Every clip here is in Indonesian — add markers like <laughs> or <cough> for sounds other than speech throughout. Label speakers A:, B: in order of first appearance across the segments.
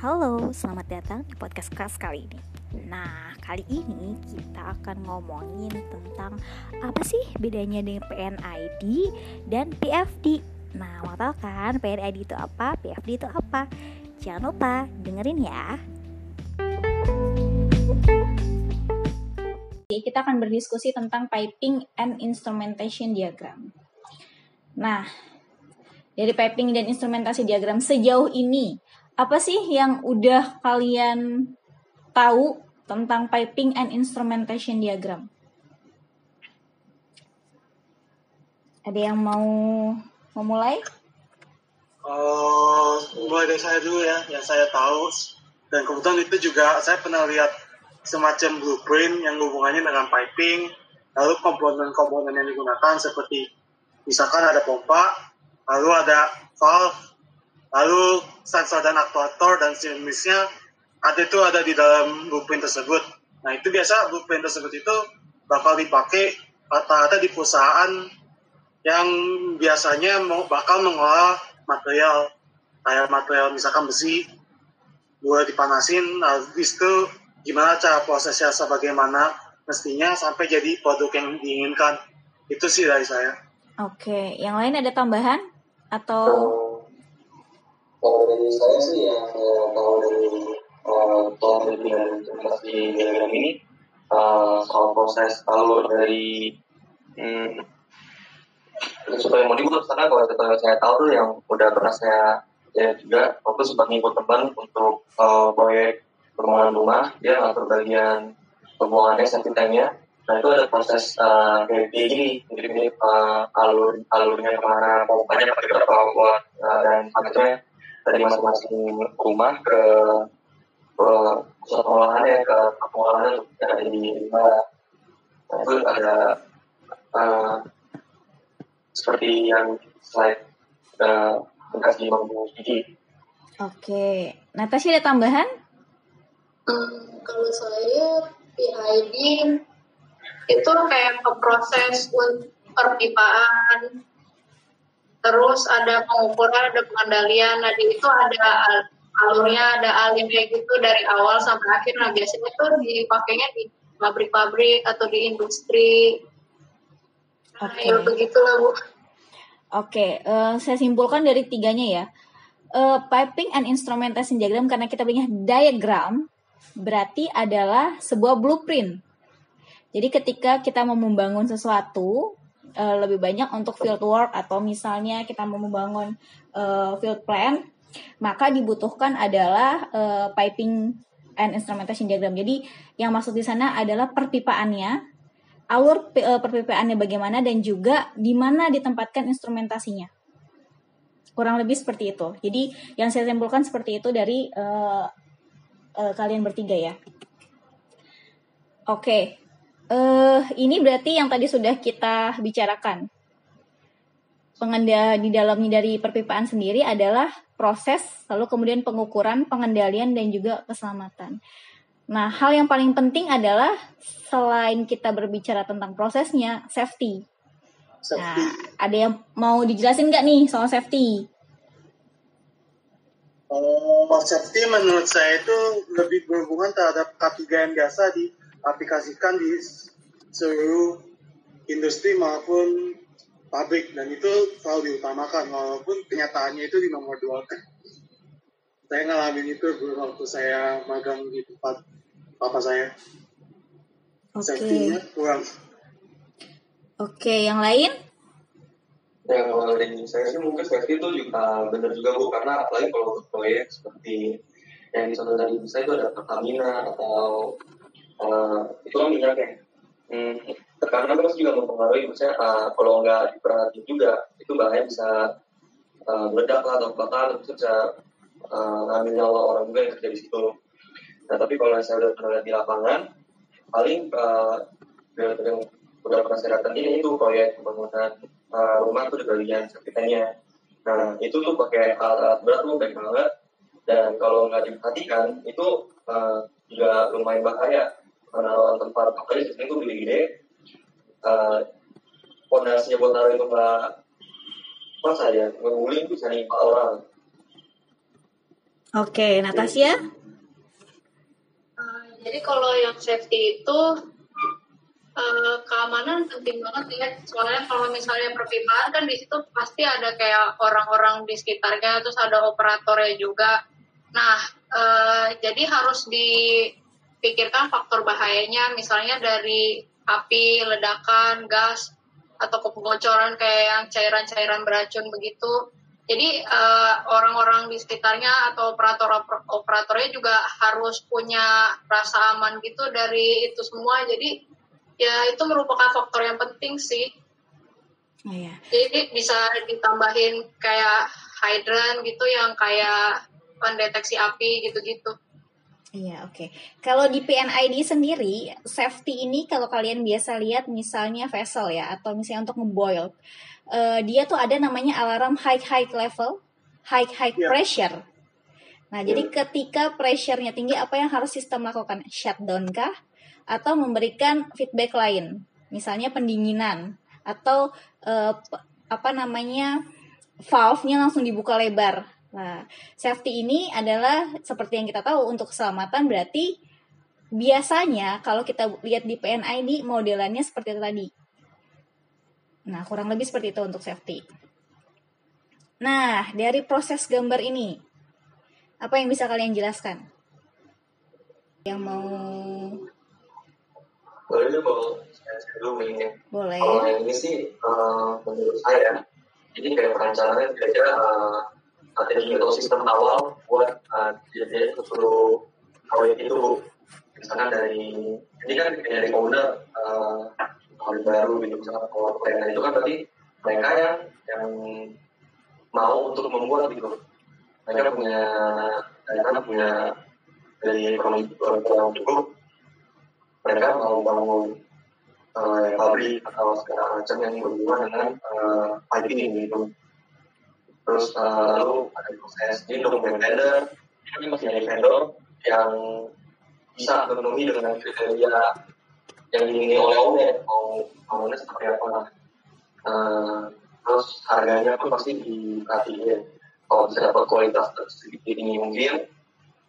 A: Halo, selamat datang di podcast kelas kali ini. Nah, kali ini kita akan ngomongin tentang apa sih bedanya dengan PNID dan PFD. Nah, mau tahu kan PNID itu apa, PFD itu apa? Jangan lupa dengerin ya. Kita akan berdiskusi tentang piping and instrumentation diagram. Nah, dari piping dan instrumentasi diagram sejauh ini apa sih yang udah kalian tahu tentang piping and instrumentation diagram? Ada yang mau memulai?
B: Uh, mulai dari saya dulu ya, yang saya tahu dan kebetulan itu juga saya pernah lihat semacam blueprint yang hubungannya dengan piping, lalu komponen-komponen yang digunakan seperti misalkan ada pompa, lalu ada valve, lalu sensor dan aktuator dan sejenisnya ada itu ada di dalam blueprint tersebut. Nah itu biasa blueprint tersebut itu bakal dipakai rata-rata di perusahaan yang biasanya mau bakal mengolah material. Kayak material misalkan besi buat dipanasin habis itu gimana cara prosesnya sebagaimana mestinya sampai jadi produk yang diinginkan. Itu sih dari saya.
A: Oke yang lain ada tambahan? Atau
C: kalau dari saya sih yang saya tahu dari uh, peneliti dan implementasi diagram ini uh, soal proses alur dari hmm, supaya mau dibuat karena kalau kita saya tahu tuh yang udah pernah saya ya juga waktu sebagai ikut teman untuk uh, proyek pembangunan rumah dia ngatur bagian pembuangannya sentimennya nah itu ada proses uh, kayak gini jadi mirip uh, alur alurnya ke mana pompanya pakai berapa watt uh, dan pakai dari masing-masing rumah ke pusat pengolahannya ke pengolahannya untuk ada di nah, itu ada uh, seperti yang slide uh, bekas di mampu gigi.
A: Oke, Natasha ada tambahan?
D: Um, kalau saya PID itu kayak ke proses perpipaan terus ada pengukuran ada pengendalian. Nah di itu ada alurnya ada alimnya gitu dari awal sampai akhir. Nah biasanya itu dipakainya di pabrik-pabrik atau di industri. Nah okay. ya begitulah bu.
A: Oke okay, uh, saya simpulkan dari tiganya ya. Uh, piping and instrumentation diagram karena kita punya diagram berarti adalah sebuah blueprint. Jadi ketika kita mau membangun sesuatu uh, lebih banyak untuk field work atau misalnya kita mau membangun uh, field plan, maka dibutuhkan adalah uh, piping and instrumentation diagram. Jadi yang masuk di sana adalah perpipaannya, alur perpipaannya bagaimana dan juga di mana ditempatkan instrumentasinya. Kurang lebih seperti itu. Jadi yang saya simpulkan seperti itu dari uh, uh, kalian bertiga ya. Oke, uh, ini berarti yang tadi sudah kita bicarakan. Pengendal di dalamnya dari perpipaan sendiri adalah proses, lalu kemudian pengukuran, pengendalian dan juga keselamatan. Nah, hal yang paling penting adalah selain kita berbicara tentang prosesnya, safety. safety. Nah, ada yang mau dijelasin nggak nih soal safety?
B: Oh, safety menurut saya itu lebih berhubungan terhadap ketigaan biasa di aplikasikan di seluruh industri maupun pabrik. Dan itu selalu diutamakan walaupun kenyataannya itu di nomor dua. Kan <laughs> saya ngalamin itu waktu saya magang di tempat papa saya.
A: Okay. safety-nya kurang. Oke okay, yang lain?
C: Ya kalau dari saya sih mungkin safety itu juga benar juga bu karena apalagi kalau untuk proyek seperti yang contoh tadi saya itu ada Pertamina atau uh, itu kan minyak ya hmm, tekanan kan juga mempengaruhi misalnya uh, kalau nggak diperhatiin juga itu bahaya bisa uh, meledak lah atau bakar atau bisa uh, nyawa orang juga yang kerja di situ. Nah tapi kalau saya udah pernah lihat di lapangan paling uh, yang udah pernah saya datang ini itu proyek pembangunan uh, rumah tuh di bagian sekitarnya nah itu tuh pakai alat-alat berat tuh baik banget. Dan kalau nggak diperhatikan itu uh, juga lumayan bahaya penanaman tempat makanya di itu gede-gede uh, fondasinya buat taruh itu nggak pas aja ngeguling bisa nimpa orang
A: Oke, Natasha?
D: Uh, jadi kalau yang safety itu uh, keamanan penting banget ya. Soalnya kalau misalnya perpipaan kan di situ pasti ada kayak orang-orang di sekitarnya, terus ada operatornya juga. Nah, uh, jadi harus dipikirkan faktor bahayanya, misalnya dari api, ledakan, gas, atau kebocoran kayak yang cairan-cairan beracun begitu. Jadi uh, orang-orang di sekitarnya atau operator operatornya juga harus punya rasa aman gitu dari itu semua. Jadi ya itu merupakan faktor yang penting sih. Oh, iya. Jadi bisa ditambahin kayak hydrant gitu yang kayak pendeteksi api gitu-gitu.
A: Iya, oke. Okay. Kalau di PNID sendiri, safety ini kalau kalian biasa lihat misalnya vessel ya, atau misalnya untuk ngeboil, uh, dia tuh ada namanya alarm high high level, high high yeah. pressure. Nah, yeah. jadi ketika pressure-nya tinggi, apa yang harus sistem lakukan? Shutdown kah? Atau memberikan feedback lain? Misalnya pendinginan atau uh, apa namanya valve-nya langsung dibuka lebar Nah, safety ini adalah seperti yang kita tahu untuk keselamatan berarti biasanya kalau kita lihat di PNID modelannya seperti itu tadi. Nah, kurang lebih seperti itu untuk safety. Nah, dari proses gambar ini, apa yang bisa kalian jelaskan? Yang mau
C: boleh dulu ini.
A: Boleh.
C: Kalau yang ini sih uh, menurut saya, jadi kayak perencanaan kira-kira uh, strategi atau sistem awal buat uh, jadi seluruh proyek itu misalkan dari ini kan dari owner uh, baru gitu misalkan kalau itu kan berarti mereka yang yang mau untuk membuat gitu. Mereka punya mereka punya dari ekonomi yang cukup mereka mau bangun uh, pabrik atau segala macam yang berhubungan dengan uh, piping gitu terus uh, lalu ada proses ini untuk vendor ini masih ada vendor yang bisa memenuhi dengan kriteria yang diingini oleh owner mau owner seperti apa? Uh, terus harganya pun pasti diperhatiin. Kalau bisa dapat kualitas sedikit tinggi mungkin.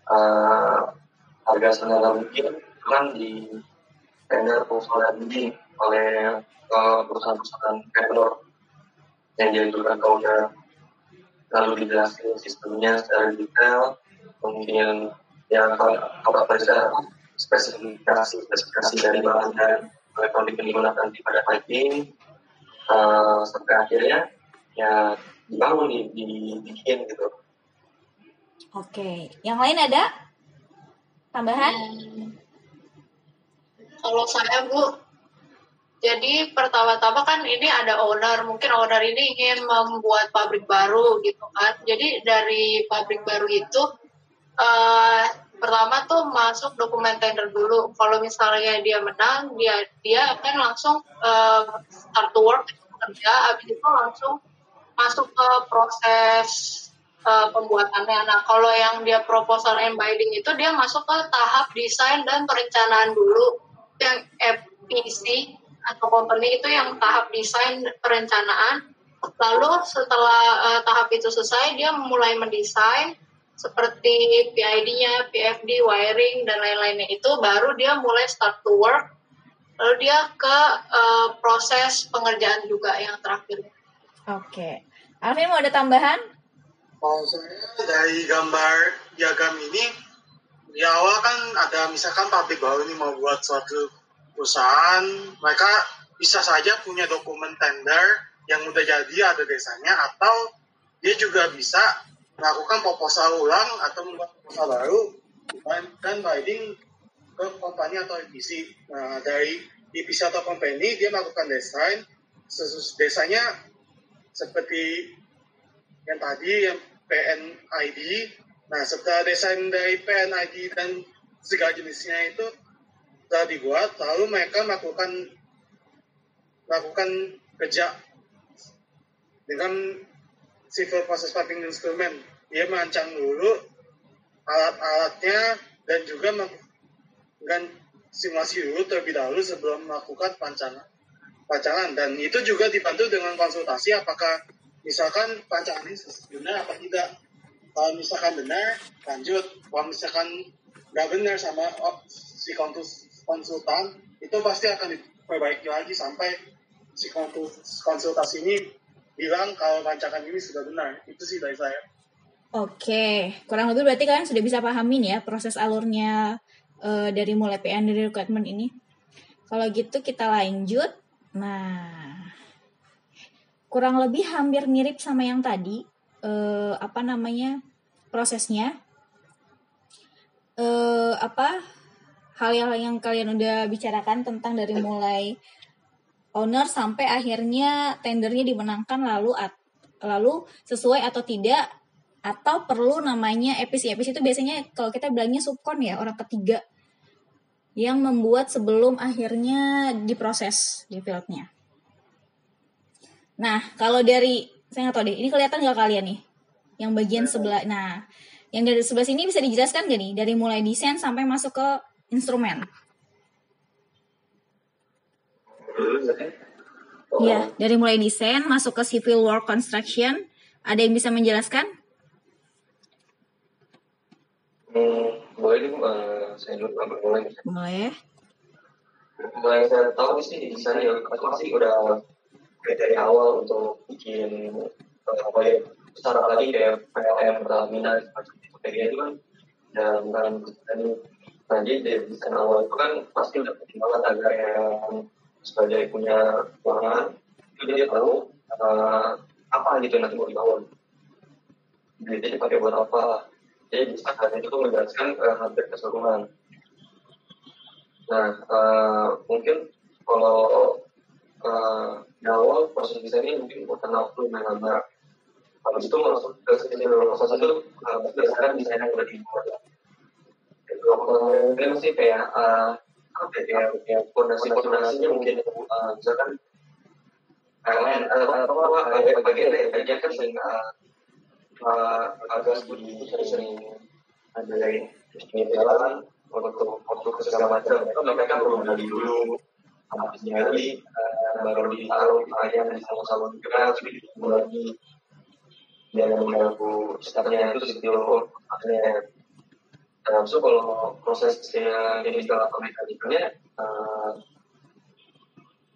C: Uh, harga senada mungkin. Kan di vendor perusahaan bidding oleh perusahaan-perusahaan vendor yang diajukan ke owner lalu dijelasin sistemnya secara detail kemudian yang kalau bisa spesifikasi spesifikasi dari bahan dan elektronik yang digunakan di pada piping uh, sampai akhirnya ya dibangun di, dibikin gitu.
A: Oke, yang lain ada tambahan? Hmm.
D: Kalau saya bu jadi pertama-tama kan ini ada owner, mungkin owner ini ingin membuat pabrik baru gitu kan. Jadi dari pabrik baru itu uh, pertama tuh masuk dokumen tender dulu. Kalau misalnya dia menang, dia dia akan langsung uh, start to work kerja, habis itu langsung masuk ke proses uh, pembuatannya. Nah, kalau yang dia proposal and binding itu dia masuk ke tahap desain dan perencanaan dulu yang FPC atau company itu yang tahap desain perencanaan. Lalu setelah uh, tahap itu selesai, dia mulai mendesain seperti PID-nya, PFD, wiring, dan lain-lainnya itu baru dia mulai start to work. Lalu dia ke uh, proses pengerjaan juga yang terakhir.
A: Oke. Okay. Arvin mau ada tambahan?
B: Kalau saya dari gambar diagram ini, di awal kan ada misalkan pabrik baru ini mau buat suatu perusahaan mereka bisa saja punya dokumen tender yang udah jadi ada desanya atau dia juga bisa melakukan proposal ulang atau membuat proposal baru dan binding ke company atau EPC. Nah, dari EPC atau company dia melakukan desain desanya seperti yang tadi yang PNID. Nah, setelah desain dari PNID dan segala jenisnya itu telah dibuat lalu mereka melakukan melakukan kerja dengan civil process instrument. Dia merancang dulu alat-alatnya dan juga dengan simulasi dulu terlebih dahulu sebelum melakukan pancangan pancangan dan itu juga dibantu dengan konsultasi apakah misalkan pancangan ini benar apa tidak. Kalau misalkan benar lanjut. Kalau misalkan nggak benar sama oh, si konsultan itu pasti akan diperbaiki lagi sampai si konsultasi ini bilang kalau rancangan ini sudah benar itu sih dari saya
A: Oke, kurang lebih berarti kalian sudah bisa pahamin ya proses alurnya uh, dari mulai PN dari requirement ini. Kalau gitu kita lanjut. Nah, kurang lebih hampir mirip sama yang tadi. Uh, apa namanya prosesnya? Uh, apa hal-hal yang kalian udah bicarakan tentang dari mulai owner sampai akhirnya tendernya dimenangkan lalu at, lalu sesuai atau tidak atau perlu namanya epis epis itu biasanya kalau kita bilangnya subkon ya orang ketiga yang membuat sebelum akhirnya diproses di fieldnya. Nah kalau dari saya nggak tahu deh ini kelihatan nggak kalian nih yang bagian sebelah. Nah yang dari sebelah sini bisa dijelaskan gak nih dari mulai desain sampai masuk ke instrumen? Iya, dari mulai desain masuk ke civil work construction. Ada yang bisa menjelaskan?
C: Hmm, boleh nih, uh, saya dulu mulai.
A: Mulai.
C: Mulai saya tahu sih di sana ya, aku masih udah dari awal untuk bikin uh, apa ya, secara lagi kayak PLM, Pertamina, semacam itu kayak gitu kan. Dan kan nanti dari desain awal itu kan pasti udah penting banget agar yang sebagai punya keuangan itu dia tahu uh, apa gitu nanti mau dibangun. Duitnya dipakai buat apa, jadi misalkan itu menjelaskan uh, hampir keseluruhan. Nah, uh, mungkin kalau uh, di awal proses desain ini mungkin bukan waktu yang lama. Habis itu masuk ke sisi proses itu uh, berdasarkan desain yang udah dibuat. Itu masih kayak uh, apa ya, kayak fondasi fondasinya mungkin uh, misalkan PLN atau apa bagian bagian kan sering uh, agak studi sering ada ini jalan untuk untuk segala macam itu mereka perlu dari dulu habis nyari baru ditaruh ayam di sama-sama juga jadi lagi jangan mengganggu startnya itu setiap akhirnya Nah, so kalau prosesnya ini segala mekanikanya uh,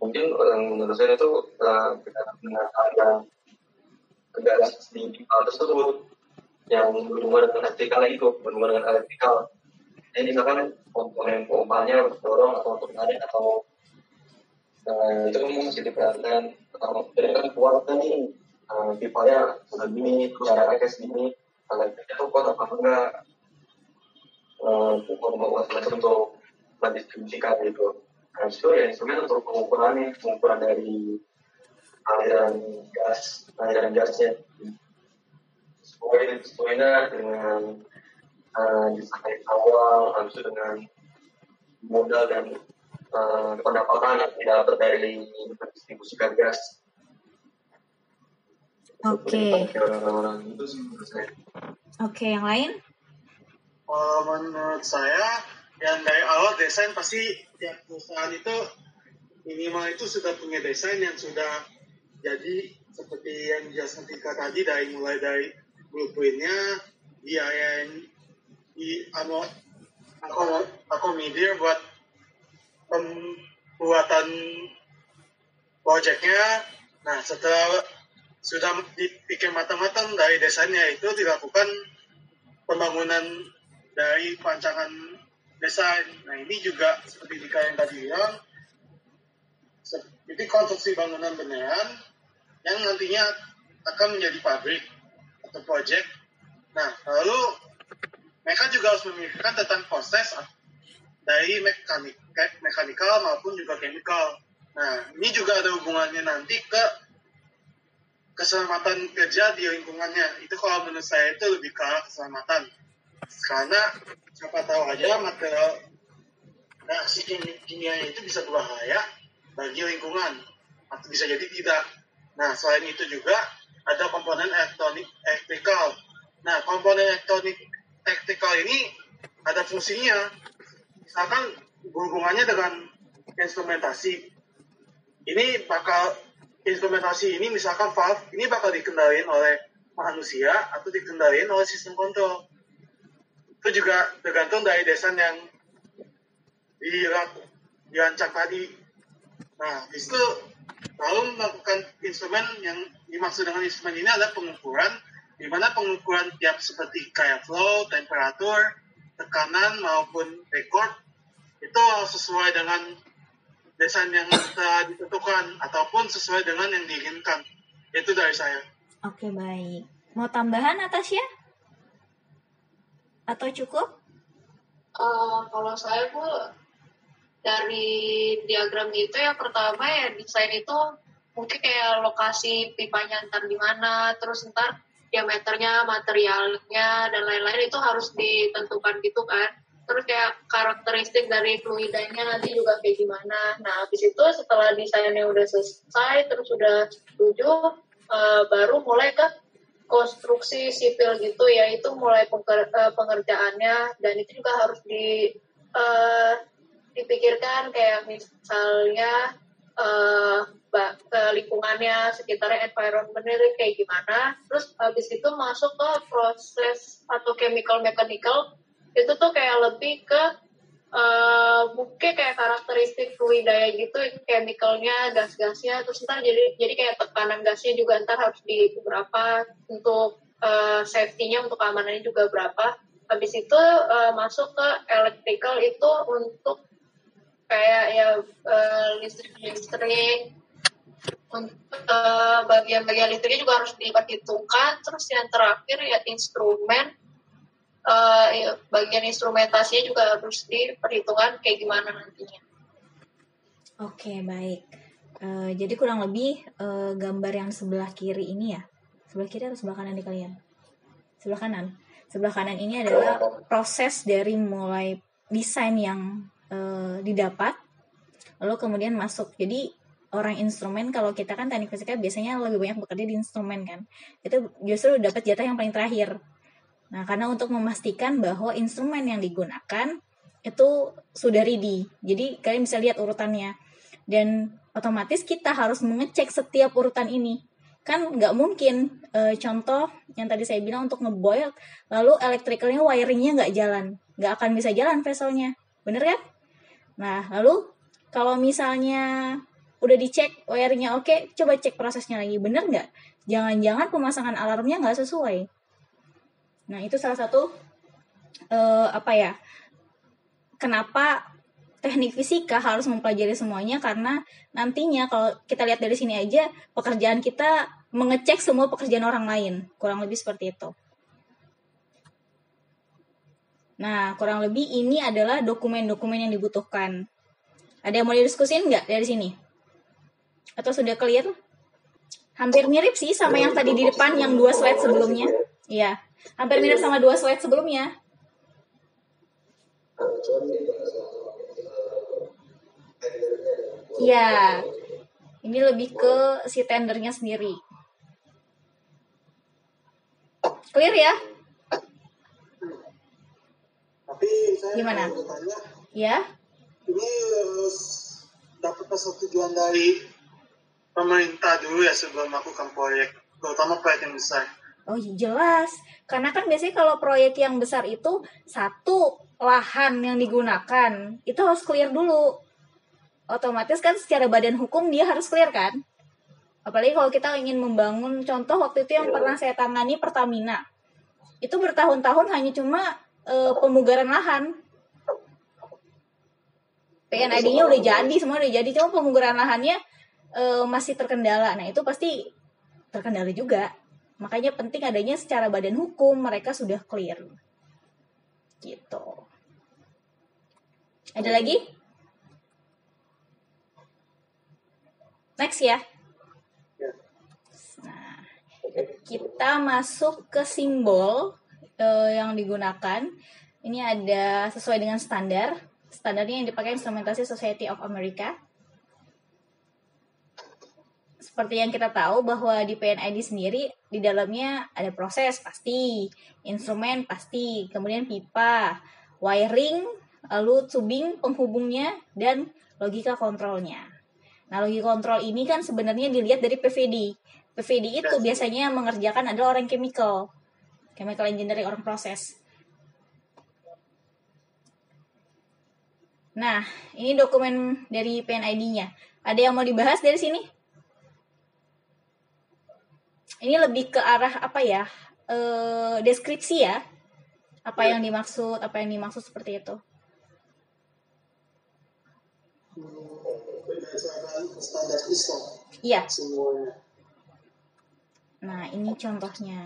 C: mungkin orang menurut saya itu uh, dengan ada garis di pipa tersebut yang berhubungan dengan elektrikal itu berhubungan dengan elektrikal jadi misalkan komponen pompanya dorong atau untuk menarik atau nah, itu kan mesti diperhatikan atau dari kan kuat nih uh, pipanya segini terus jaraknya segini elektriknya tuh kuat apa enggak uh, kuat untuk mendistribusikan gitu nah itu ya instrumen untuk pengukurannya pengukuran dari aliran gas aliran gasnya sesuai sesuainya dengan uh, desain awal langsung dengan modal dan uh, pendapatan yang tidak dari mendistribusikan gas.
A: Oke. Okay. Oke, okay, yang lain?
B: Uh, menurut saya, yang dari awal desain pasti tiap perusahaan itu minimal itu sudah punya desain yang sudah jadi seperti yang dijelaskan Tika tadi dari mulai dari blueprintnya biaya di anu aku akomodir buat pembuatan proyeknya nah setelah sudah dipikir matang-matang dari desainnya itu dilakukan pembangunan dari pancangan desain nah ini juga seperti Dika yang tadi bilang itu konstruksi bangunan beneran yang nantinya akan menjadi pabrik atau project. Nah, lalu mereka juga harus memikirkan tentang proses dari mekanik, mekanikal maupun juga chemical. Nah, ini juga ada hubungannya nanti ke keselamatan kerja di lingkungannya. Itu kalau menurut saya itu lebih ke keselamatan. Karena siapa tahu aja material reaksi kimia itu bisa berbahaya bagi lingkungan atau bisa jadi tidak. Nah, selain itu juga ada komponen elektronik elektrikal. Nah, komponen elektronik elektrikal ini ada fungsinya. Misalkan hubungannya dengan instrumentasi. Ini bakal instrumentasi ini misalkan valve ini bakal dikendalikan oleh manusia atau dikendalikan oleh sistem kontrol. Itu juga tergantung dari desain yang dirancang tadi. Nah, di situ lalu melakukan instrumen yang dimaksud dengan instrumen ini adalah pengukuran di mana pengukuran tiap seperti kayak flow, temperatur, tekanan maupun record itu sesuai dengan desain yang telah ditentukan ataupun sesuai dengan yang diinginkan. Itu dari saya.
A: Oke, baik. Mau tambahan Natasha? Atau cukup?
D: Uh, kalau saya bu dari diagram itu yang pertama ya desain itu mungkin kayak lokasi pipanya ntar di mana, terus ntar diameternya, materialnya dan lain-lain itu harus ditentukan gitu kan. Terus kayak karakteristik dari fluidanya nanti juga kayak gimana. Nah, habis itu setelah desainnya udah selesai, terus udah setuju, uh, baru mulai ke konstruksi sipil gitu ya itu mulai eh, pengerjaannya dan itu juga harus di uh, dipikirkan kayak misalnya uh, lingkungannya sekitarnya environmentnya kayak gimana. Terus habis itu masuk ke proses atau chemical mechanical itu tuh kayak lebih ke uh, mungkin kayak karakteristik fluidaya gitu chemicalnya gas-gasnya terus ntar jadi jadi kayak tekanan gasnya juga ntar harus di berapa untuk uh, safety-nya untuk keamanannya juga berapa. Habis itu uh, masuk ke electrical itu untuk kayak ya uh, listrik listrik untuk uh, bagian-bagian listriknya juga harus diperhitungkan. Terus yang terakhir ya instrumen uh, bagian instrumentasinya juga harus diperhitungkan kayak gimana nantinya.
A: Oke baik. Uh, jadi kurang lebih uh, gambar yang sebelah kiri ini ya, sebelah kiri atau sebelah kanan di kalian? Sebelah kanan. Sebelah kanan ini adalah proses dari mulai desain yang uh, didapat, lalu kemudian masuk. Jadi orang instrumen kalau kita kan teknik fisika biasanya lebih banyak bekerja di instrumen kan, itu justru dapat jatah yang paling terakhir Nah, karena untuk memastikan bahwa instrumen yang digunakan itu sudah ready. Jadi kalian bisa lihat urutannya. Dan otomatis kita harus mengecek setiap urutan ini. Kan nggak mungkin e, contoh yang tadi saya bilang untuk ngeboil, lalu elektrikalnya wiringnya nggak jalan. Nggak akan bisa jalan vesselnya. Bener kan? Nah, lalu kalau misalnya udah dicek wiringnya oke, coba cek prosesnya lagi. Bener nggak? Jangan-jangan pemasangan alarmnya nggak sesuai Nah, itu salah satu uh, apa ya? Kenapa teknik fisika harus mempelajari semuanya karena nantinya kalau kita lihat dari sini aja pekerjaan kita mengecek semua pekerjaan orang lain, kurang lebih seperti itu. Nah, kurang lebih ini adalah dokumen-dokumen yang dibutuhkan. Ada yang mau didiskusin nggak dari sini? Atau sudah clear? Hampir mirip sih sama yang tadi di depan, yang dua slide sebelumnya. Iya. Hampir mirip sama dua slide sebelumnya. Iya. Ini lebih ke si tendernya sendiri. Clear ya?
B: Tapi saya
A: Gimana?
B: Tanya,
A: ya?
B: Ini dapat persetujuan dari pemerintah dulu ya sebelum melakukan proyek, terutama proyek yang besar.
A: Oh jelas, karena kan biasanya kalau proyek yang besar itu satu lahan yang digunakan itu harus clear dulu. Otomatis kan secara badan hukum dia harus clear kan? Apalagi kalau kita ingin membangun contoh waktu itu yang pernah saya tangani Pertamina. Itu bertahun-tahun hanya cuma e, pemugaran lahan. PNID-nya udah jadi, semua udah jadi, cuma pemugaran lahannya e, masih terkendala. Nah, itu pasti terkendala juga Makanya penting adanya secara badan hukum mereka sudah clear. Gitu. Ada lagi? Next ya. ya. Nah, kita masuk ke simbol uh, yang digunakan. Ini ada sesuai dengan standar. Standarnya yang dipakai instrumentasi Society of America seperti yang kita tahu bahwa di PNID sendiri di dalamnya ada proses pasti, instrumen pasti, kemudian pipa, wiring, lalu tubing penghubungnya dan logika kontrolnya. Nah, logika kontrol ini kan sebenarnya dilihat dari PVD. PVD itu biasanya yang mengerjakan adalah orang chemical, chemical engineering, orang proses. Nah, ini dokumen dari PNID-nya. Ada yang mau dibahas dari sini? Ini lebih ke arah apa ya? E, deskripsi ya. Apa yang dimaksud, apa yang dimaksud seperti itu.
B: berdasarkan
A: Iya.
B: semuanya.
A: Nah, ini contohnya.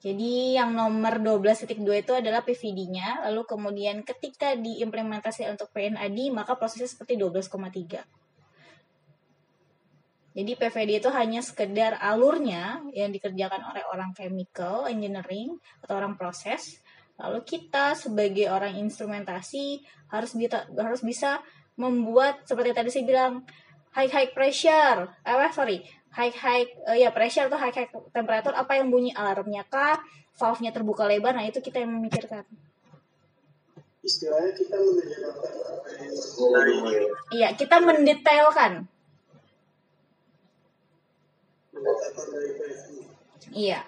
A: Jadi yang nomor 12.2 itu adalah PVD-nya, lalu kemudian ketika diimplementasi untuk PNAD, maka prosesnya seperti 12,3. Jadi PVD itu hanya sekedar alurnya yang dikerjakan oleh orang chemical engineering atau orang proses. Lalu kita sebagai orang instrumentasi harus bisa, harus bisa membuat seperti tadi saya bilang high high pressure, eh sorry high high uh, ya pressure atau high high temperature apa yang bunyi alarmnya kah, valve-nya terbuka lebar, nah itu kita yang memikirkan.
B: Istilahnya kita
C: dari
A: Iya, kita mendetailkan. Iya.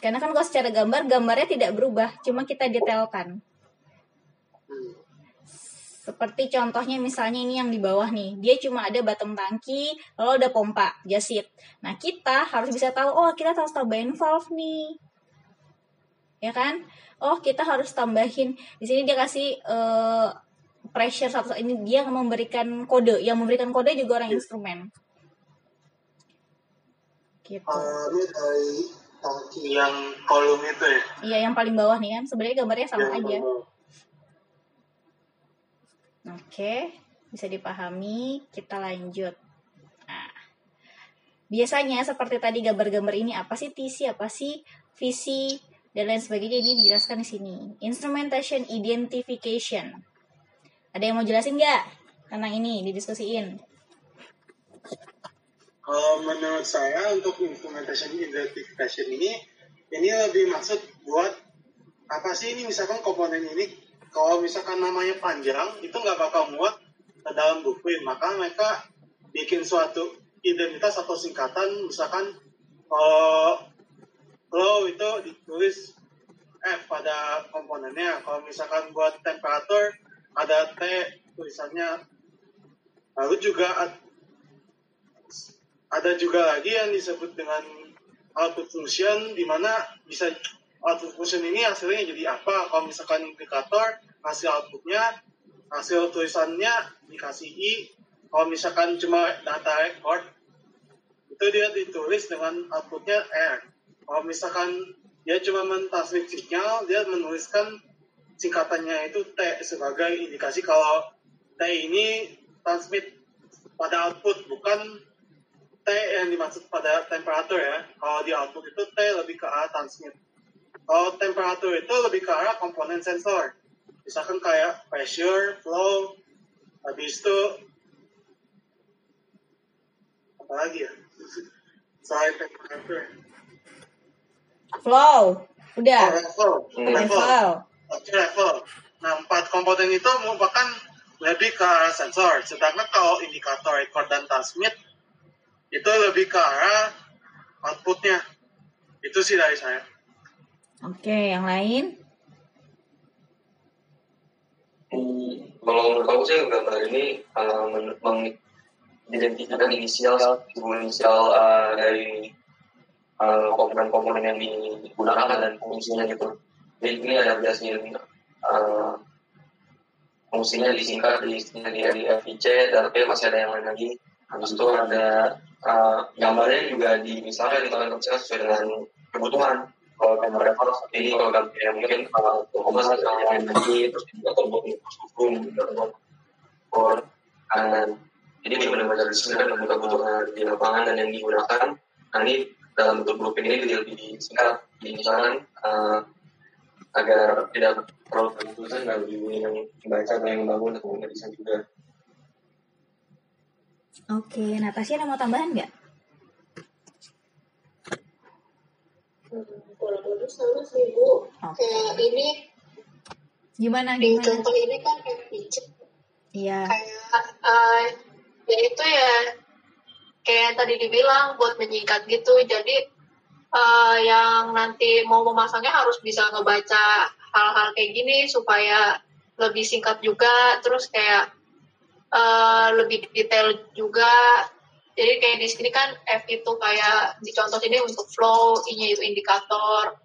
A: Karena kan kalau secara gambar, gambarnya tidak berubah, cuma kita detailkan. Seperti contohnya misalnya ini yang di bawah nih, dia cuma ada bottom tangki, lalu ada pompa, jasit. Nah kita harus bisa tahu, oh kita harus tambahin valve nih, ya kan? Oh kita harus tambahin. Di sini dia kasih eh, pressure satu ini dia memberikan kode, yang memberikan kode juga orang instrumen. Gitu.
B: Alarmnya dari tangki yang kolom itu ya.
A: Iya yang paling bawah nih kan, sebenarnya gambarnya sama
B: Yang
A: aja. Oke, bisa dipahami. Kita lanjut. Nah, biasanya seperti tadi gambar-gambar ini apa sih TC, apa sih visi dan lain sebagainya ini dijelaskan di sini. Instrumentation identification. Ada yang mau jelasin nggak tentang ini didiskusiin?
B: Kalau menurut saya untuk implementation identification ini, ini lebih maksud buat apa sih ini? Misalkan komponen ini, kalau misalkan namanya panjang, itu nggak bakal muat ke dalam blueprint, maka mereka bikin suatu identitas atau singkatan, misalkan kalau flow itu ditulis F pada komponennya, kalau misalkan buat temperatur ada T tulisannya, lalu juga ada juga lagi yang disebut dengan output function di mana bisa output function ini hasilnya jadi apa. Kalau misalkan indikator hasil outputnya hasil tulisannya dikasih i. Kalau misalkan cuma data record itu dia ditulis dengan outputnya r. Kalau misalkan dia cuma mentransmit sinyal dia menuliskan singkatannya itu t sebagai indikasi kalau t ini transmit pada output bukan T yang dimaksud pada temperatur ya. Kalau di output itu T lebih ke arah transmit. Kalau temperatur itu lebih ke arah komponen sensor. Misalkan kayak pressure, flow, habis itu apa lagi ya? Selain temperatur.
A: Flow,
B: Oh,
A: udah.
B: level.
C: Hmm.
B: Level.
A: Level.
B: Oke, level. Nah, empat komponen itu merupakan lebih ke arah sensor. Sedangkan kalau indikator record dan transmit itu lebih ke arah outputnya. Itu sih dari saya.
A: Oke, yang lain?
C: Hmm, kalau menurut aku sih gambar ini uh, men- mengidentifikasikan inisial inisial uh, dari uh, komponen-komponen yang digunakan dan fungsinya gitu. Jadi ini ada biasanya uh, fungsinya disingkat di di, di FIC dan tapi masih ada yang lain lagi. Habis itu ada uh, gambarnya juga di misalnya di tangan kecil sesuai dengan kebutuhan. Kalau gambar level seperti ini kalau gambar yang mungkin kalau koma yang lain lagi terus juga tombol hukum or kanan. Jadi benar-benar disesuaikan dengan kebutuhan di lapangan dan yang digunakan. Nah ini dalam bentuk blueprint ini lebih disingkat jadi misalkan uh, agar tidak terlalu confusion dan lebih yang membaca dan yang membangun atau bisa juga
A: Oke, Natasha ada mau tambahan nggak?
D: Hmm, kurang lebih sama sih bu.
A: Oke.
D: Kayak ini
A: Gimana,
D: di
A: gimana?
D: contoh ini kan kayak pijat
A: Iya.
D: kayak eh, ya itu ya kayak tadi dibilang buat menyingkat gitu jadi uh, yang nanti mau memasangnya harus bisa ngebaca hal-hal kayak gini supaya lebih singkat juga terus kayak uh, lebih detail juga jadi kayak di sini kan F itu kayak di contoh ini untuk flow I-nya itu indikator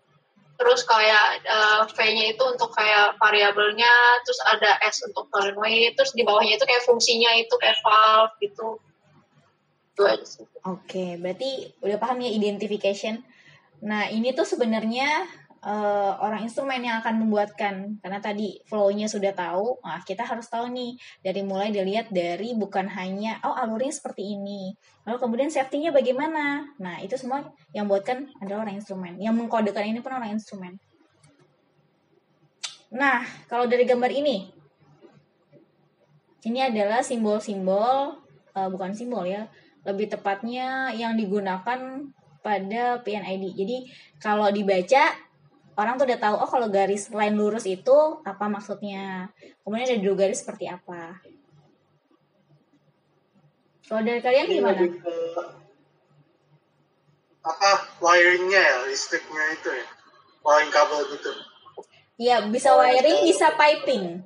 D: terus kayak uh, V-nya itu untuk kayak variabelnya, terus ada S untuk solenoid, terus di bawahnya itu kayak fungsinya itu kayak valve gitu.
A: Oke, okay, berarti udah paham ya identification. Nah, ini tuh sebenarnya uh, orang instrumen yang akan membuatkan. Karena tadi flow-nya sudah tahu nah kita harus tahu nih dari mulai dilihat dari bukan hanya oh alurnya seperti ini lalu kemudian safety-nya bagaimana. Nah itu semua yang buatkan adalah orang instrumen. Yang mengkodekan ini pun orang instrumen. Nah kalau dari gambar ini ini adalah simbol-simbol uh, bukan simbol ya lebih tepatnya yang digunakan pada PNID. Jadi kalau dibaca orang tuh udah tahu oh kalau garis line lurus itu apa maksudnya? Kemudian ada dua garis seperti apa? Kalau dari kalian
B: Ini
A: gimana?
B: ke, apa wiringnya ya listriknya itu ya? Wiring kabel gitu.
A: Ya bisa wiring bisa piping.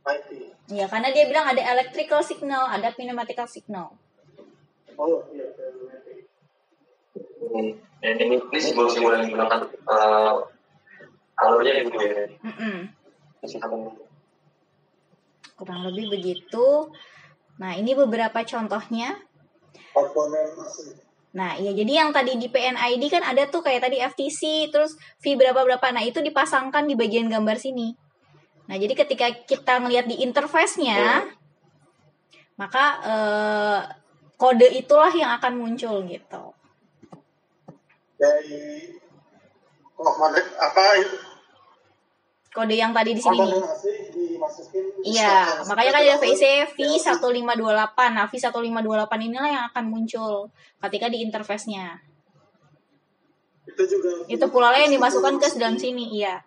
B: Piping.
A: Ya karena dia bilang ada electrical signal ada pneumatical signal.
B: Oh iya
C: Ini ini simbol-simbol yang digunakan uh, alurnya gitu ya.
A: mm -mm. kurang lebih begitu nah ini beberapa contohnya Nah, iya jadi yang tadi di PNID kan ada tuh kayak tadi FTC, terus V berapa berapa. Nah, itu dipasangkan di bagian gambar sini. Nah, jadi ketika kita ngelihat di interface-nya, maka eh, kode itulah yang akan muncul gitu.
B: Dari komponen apa
A: Kode yang tadi di sini nih. Iya, makanya kan ada VIC
B: Ya,
A: V1528. Nah, V1528 inilah yang akan muncul ketika di interface-nya.
B: itu juga
A: Itu pula yang dimasukkan ke dalam sini, iya.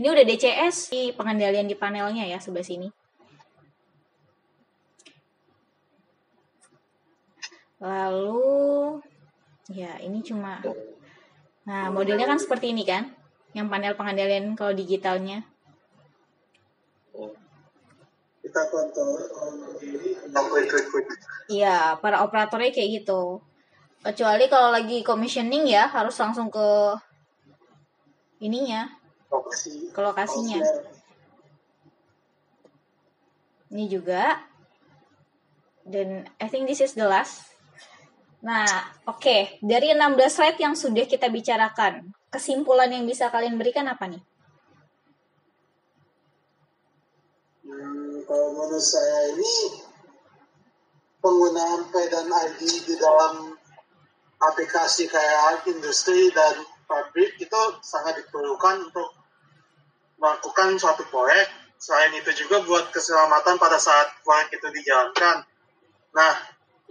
A: Ini udah DCS di pengendalian di panelnya ya sebelah sini. Lalu ya ini cuma Nah, modelnya kan seperti ini kan? Yang panel pengendalian kalau digitalnya.
B: kita kontrol oh.
A: Iya, para operatornya kayak gitu. Kecuali kalau lagi commissioning ya harus langsung ke ininya,
B: lokasi
A: ke lokasinya. Ini juga. Dan I think this is the last. Nah, oke. Okay. Dari 16 slide yang sudah kita bicarakan, kesimpulan yang bisa kalian berikan apa nih?
B: Hmm, kalau menurut saya ini penggunaan P dan ID di dalam aplikasi kayak industri dan pabrik itu sangat diperlukan untuk melakukan suatu proyek. Selain itu juga buat keselamatan pada saat proyek itu dijalankan. Nah,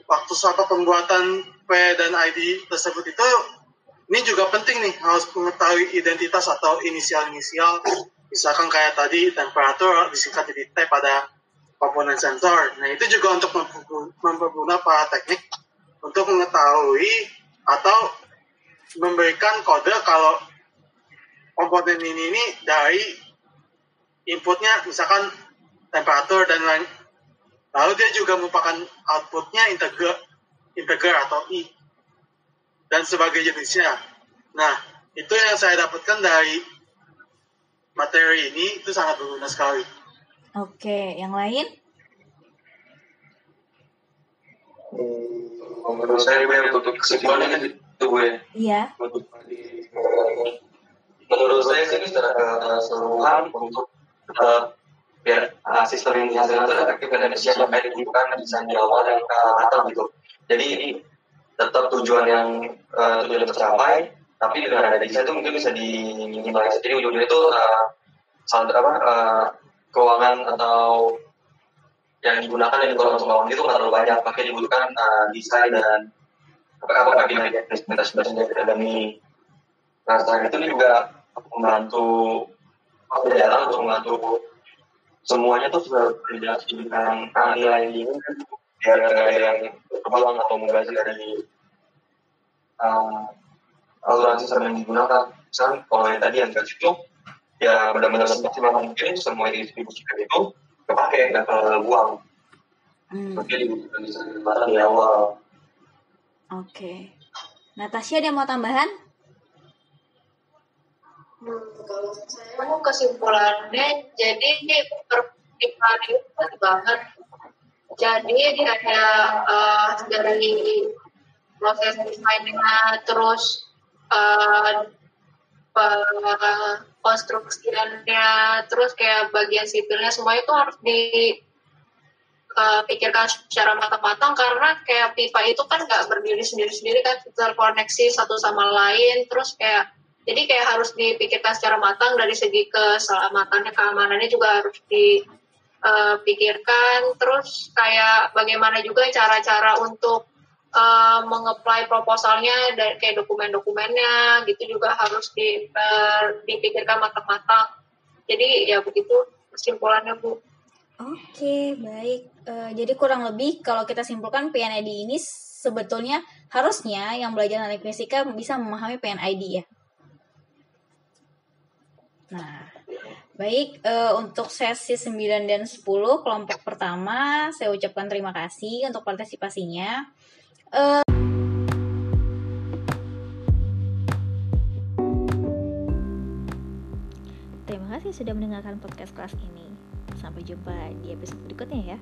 B: waktu suatu pembuatan P dan ID tersebut itu ini juga penting nih harus mengetahui identitas atau inisial-inisial misalkan kayak tadi temperatur disingkat jadi T pada komponen sensor. Nah itu juga untuk memperguna para teknik untuk mengetahui atau memberikan kode kalau komponen ini ini dari inputnya misalkan temperatur dan lain Lalu dia juga merupakan outputnya integer, integer atau i dan sebagai jenisnya. Nah, itu yang saya dapatkan dari materi ini itu sangat berguna sekali.
A: Oke, yang lain?
C: Hmm, menurut saya gue untuk kesimpulannya itu gue.
A: Iya.
C: Menurut saya sih secara keseluruhan untuk uh, biar uh, sistem yang dihasilkan itu efektif dan efisien baik dibutuhkan bisa di awal dan ke atas gitu. Jadi tetap tujuan yang uh, tujuan tercapai, tapi dengan ada desain itu mungkin bisa diminimalisir. Jadi ujung-ujungnya itu uh, salah apa uh, keuangan atau yang digunakan dan dikeluarkan untuk bangun itu nggak terlalu banyak, makanya dibutuhkan uh, desain dan apa apa kabinet implementasi bahasa demi Nah, selain itu juga membantu jalan untuk membantu semuanya tuh sudah bekerja dengan nilai ini kan biar nggak ada yang terbuang atau mubazir dari uh, aluran sistem yang digunakan misalnya kalau yang tadi yang gak cukup ya benar-benar semaksimal mungkin semua yang didistribusikan itu kepake nggak terbuang
A: Hmm.
C: mungkin di kesempatan di awal
A: Oke. Natasha ada yang mau tambahan?
D: Hmm, saya kesimpulannya jadi perpikiran itu banget. Jadi ada uh, dari proses desainnya terus uh, pe- konstruksiannya terus kayak bagian sipilnya semuanya itu harus di uh, pikirkan secara matang-matang karena kayak pipa itu kan nggak berdiri sendiri-sendiri kan terkoneksi satu sama lain terus kayak jadi kayak harus dipikirkan secara matang dari segi keselamatannya keamanannya juga harus dipikirkan terus kayak bagaimana juga cara-cara untuk uh, mengapply proposalnya dari kayak dokumen-dokumennya gitu juga harus uh, dipikirkan matang-matang jadi ya begitu kesimpulannya bu
A: Oke, baik. Eh, jadi kurang lebih kalau kita simpulkan PNID ini sebetulnya harusnya yang belajar teknik fisika bisa memahami PNID ya. Nah, baik eh, untuk sesi 9 dan 10 kelompok pertama saya ucapkan terima kasih untuk partisipasinya. Eh, Terima kasih sudah mendengarkan podcast kelas ini. Sampai jumpa di episode berikutnya ya.